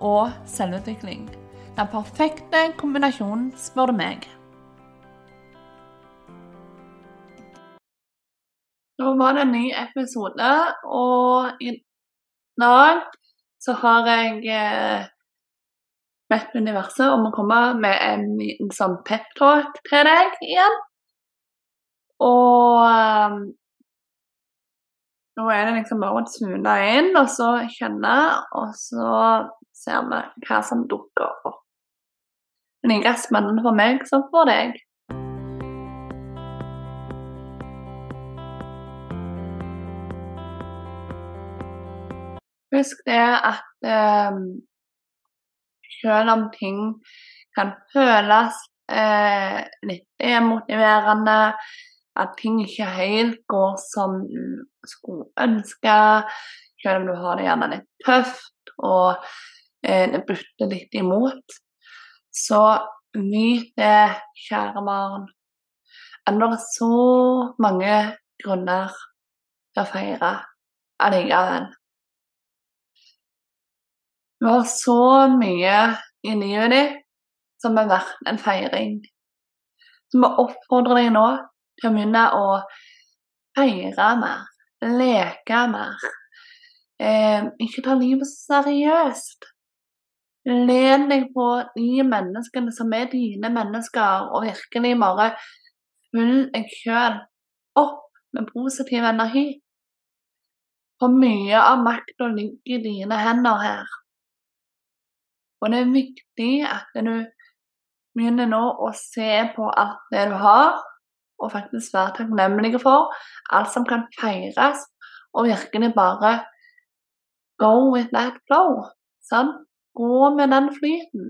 og selvutvikling. Den perfekte kombinasjonen, spør du meg. Nå var det en ny episode, og i dag så har jeg eh, bedt universet om å komme med en liten sånn peptalk til deg igjen. Og um, nå er det liksom bare å tune inn og så kjenne, og så ser vi hva som dukker opp. Like gressmannen for meg som for deg. Husk det at eh, selv om ting kan føles eh, litt demotiverende, at ting ikke helt går som du skulle ønske, selv om du har det gjerne litt tøft og det butter litt imot, så nyt det, kjære barn, det er så mange grunner til å feire allikevel. Du har så mye i livet ditt som er verdt en feiring. Så vi oppfordrer deg nå til å begynne å feire mer, leke mer. Eh, ikke ta livet seriøst. Len deg på de menneskene som er dine mennesker, og virkelig bare fyll deg sjøl opp med positiv energi. For mye av makta ligger i dine hender her. Og det er viktig at du begynner nå å se på alt det du har, og faktisk være takknemlig for alt som kan feires, og virkelig bare go with that flow. Sånn? Gå med den flyten.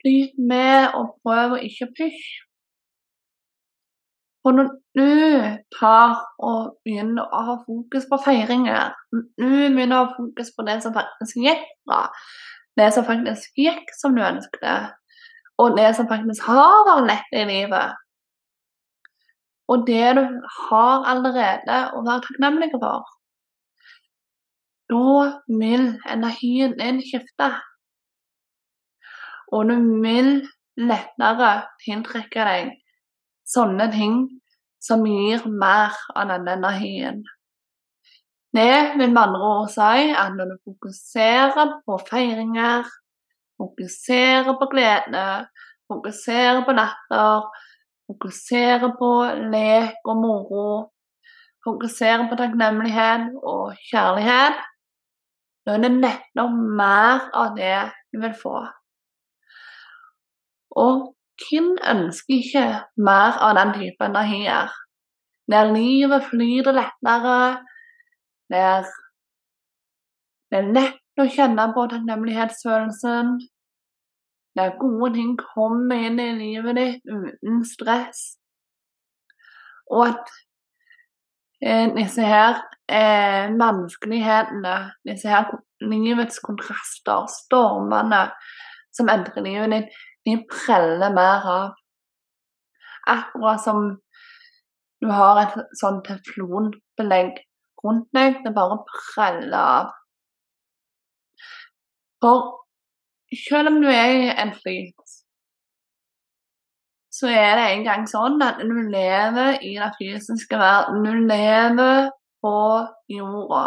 Flyt med, og prøv å ikke pysje. For når du tar og begynner å ha fokus på feiringer, når du begynner å ha fokus på det som faktisk gikk bra, det som faktisk gikk som du ønsket, og det som faktisk har vært lett i livet. Og det du har allerede å være takknemlig for. Da vil energien din skifte. Og du vil lettere tiltrekke deg sånne ting som gir mer av denne energien. Det vil med andre ord si at når du fokuserer på feiringer, fokuserer på glede, fokuserer på latter, fokuserer på lek og moro, fokuserer på takknemlighet og kjærlighet, da er det nettopp mer av det du vil få. Og hvem ønsker ikke mer av den type energier? Der livet flyter lettere, der det er lett å kjenne på takknemlighetsfølelsen. Der gode ting kommer inn i livet ditt uten stress. Og at disse her eh, vanskelighetene, disse her livets kontraster, stormene som endrer livet ditt, de preller mer av. Akkurat som du har et sånn teflonbelegg rundt deg. Det bare preller av. For selv om du er i en flyt, så er det en gang sånn at du lever i den fysiske verden. Du lever på jorda.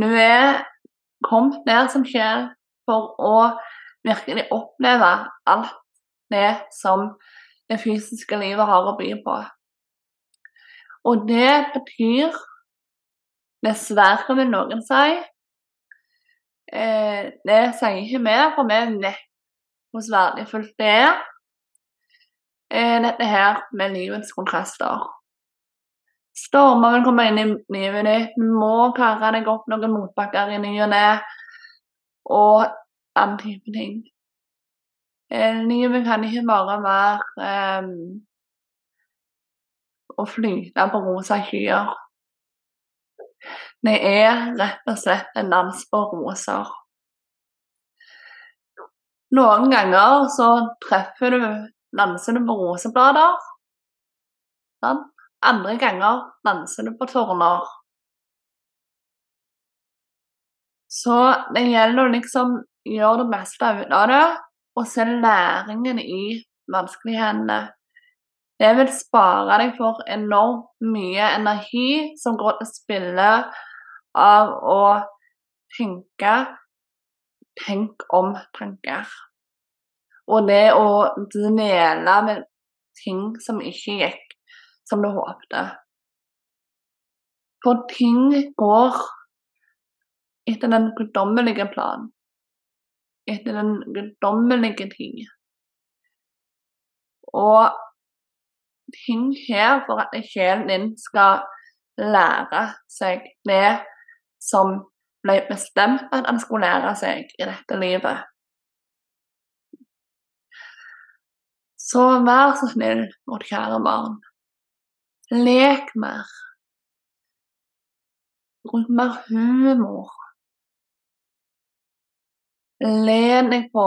Du er kommet ned som sjel for å virkelig oppleve alt det som det fysiske livet har å by på. Og det betyr Dessverre, vil noen si. Eh, det sier ikke vi, for vi vet hvor verdifullt det er. Eh, dette her med livets kontraster. Stormer vil komme inn i livet ditt. Må klare deg opp noen motbakker i ny og ne. Og annen type ting. Eh, livet kan ikke bare være um, å flyte på rosa skyer. Det er rett og slett en dans på roser. Noen ganger så treffer du danser du på roseblader. Sånn. Andre ganger danser du på tårner. Så det gjelder å liksom gjøre det meste ut av det, og se læringen i vanskelighetene. Det vil spare deg for enormt mye energi som går til spille av å tenke tenk om-tanker. Og det å dvele med ting som ikke gikk som du håpte. For ting går etter den guddommelige plan. Etter den guddommelige tid. Og ting her for at sjelen din skal lære seg det som ble bestemt at han skulle lære seg i dette livet. Så vær så snill, vårt kjære barn. Lek mer. Bruk mer humor. Len deg på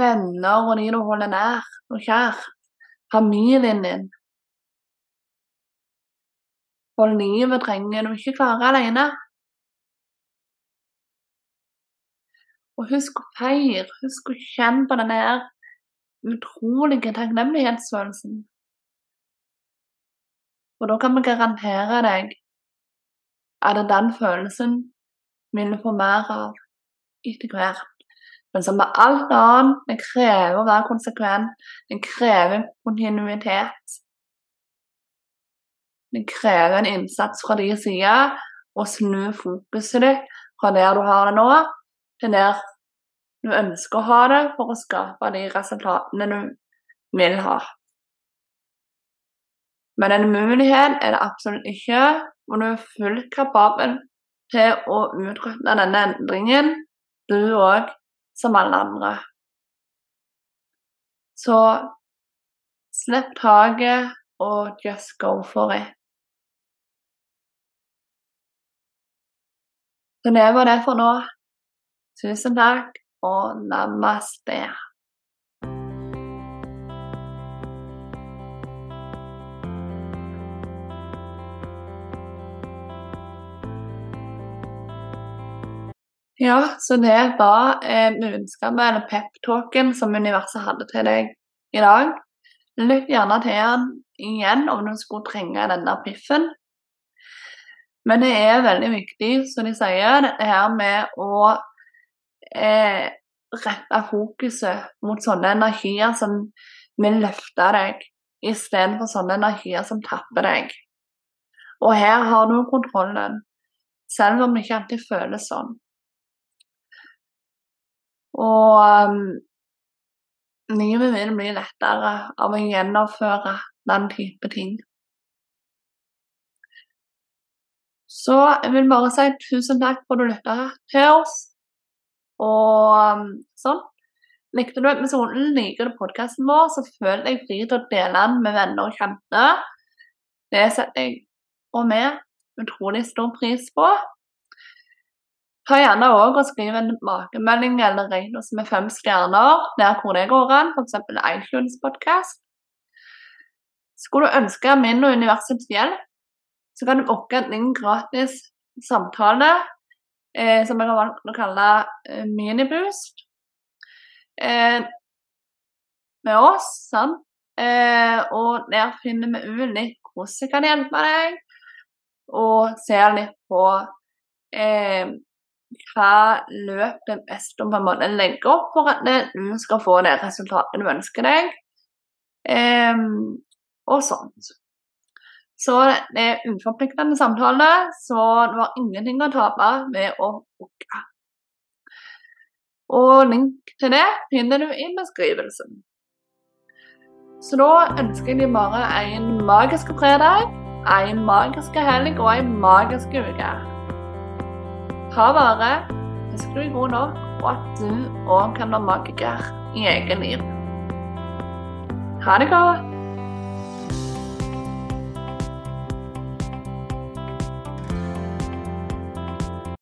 venner og de du holder nær og kjær. Familien din. For livet trenger du ikke klare alene. Og husk å feire, husk å kjenne på denne her utrolige takknemlighetsfølelsen. Og da kan vi garantere deg at den følelsen vil du få mer av etter hvert. Men som med alt annet, det krever å være konsekvent. Det krever kontinuitet. Det krever en innsats fra din side å snu fokuset ditt fra der du har det nå, til der du ønsker å ha det for å skape de resultatene du vil ha. Men en mulighet er det absolutt ikke, og du er fullt kapabel til å utrette denne endringen, du òg, som alle andre. Så slipp taket og just go for it. Så det var det for nå. Tusen takk og namaste. Ja, så det var eh, budskapet, eller peptalken, som universet hadde til deg i dag. Lytt gjerne til den igjen om du skulle trenge denne piffen. Men det er veldig viktig, som de sier, det her med å eh, rette fokuset mot sånne energier som vil løfte deg, istedenfor sånne energier som tapper deg. Og her har du kontrollen, selv om det ikke alltid føles sånn. Og um, livet vil bli lettere av å gjennomføre den type ting. Så jeg vil bare si tusen takk for at du lytta til oss. Og um, sånn. Likte du episoden, liker du podkasten vår, så føl deg fri til å dele den med venner og kjente. Det setter jeg og vi utrolig stor pris på. Ta gjerne òg og skriv en tilbakemelding eller rate oss med fem stjerner der hvor det går an, f.eks. iTunes Podcast. Skulle du ønske min og universets hjelp, så kan du booke en gratis samtale eh, som jeg har valgt å kalle eh, miniboost. Eh, med oss, sant. Eh, og der finner vi ut litt hvordan jeg kan hjelpe deg, og ser litt på eh, hva løp det best om på en måte legge opp for at du skal få det resultatet du ønsker deg, eh, og sånt. Så det er uforpliktende samtale, så det var ingenting å tape med å booke. Og link til det finner du i beskrivelsen. Så da ønsker jeg deg bare en magisk fredag, en magisk helg og en magisk uke. Ha vare. husk du er god nok, og at du òg kan være magiker i eget liv. Ha det godt!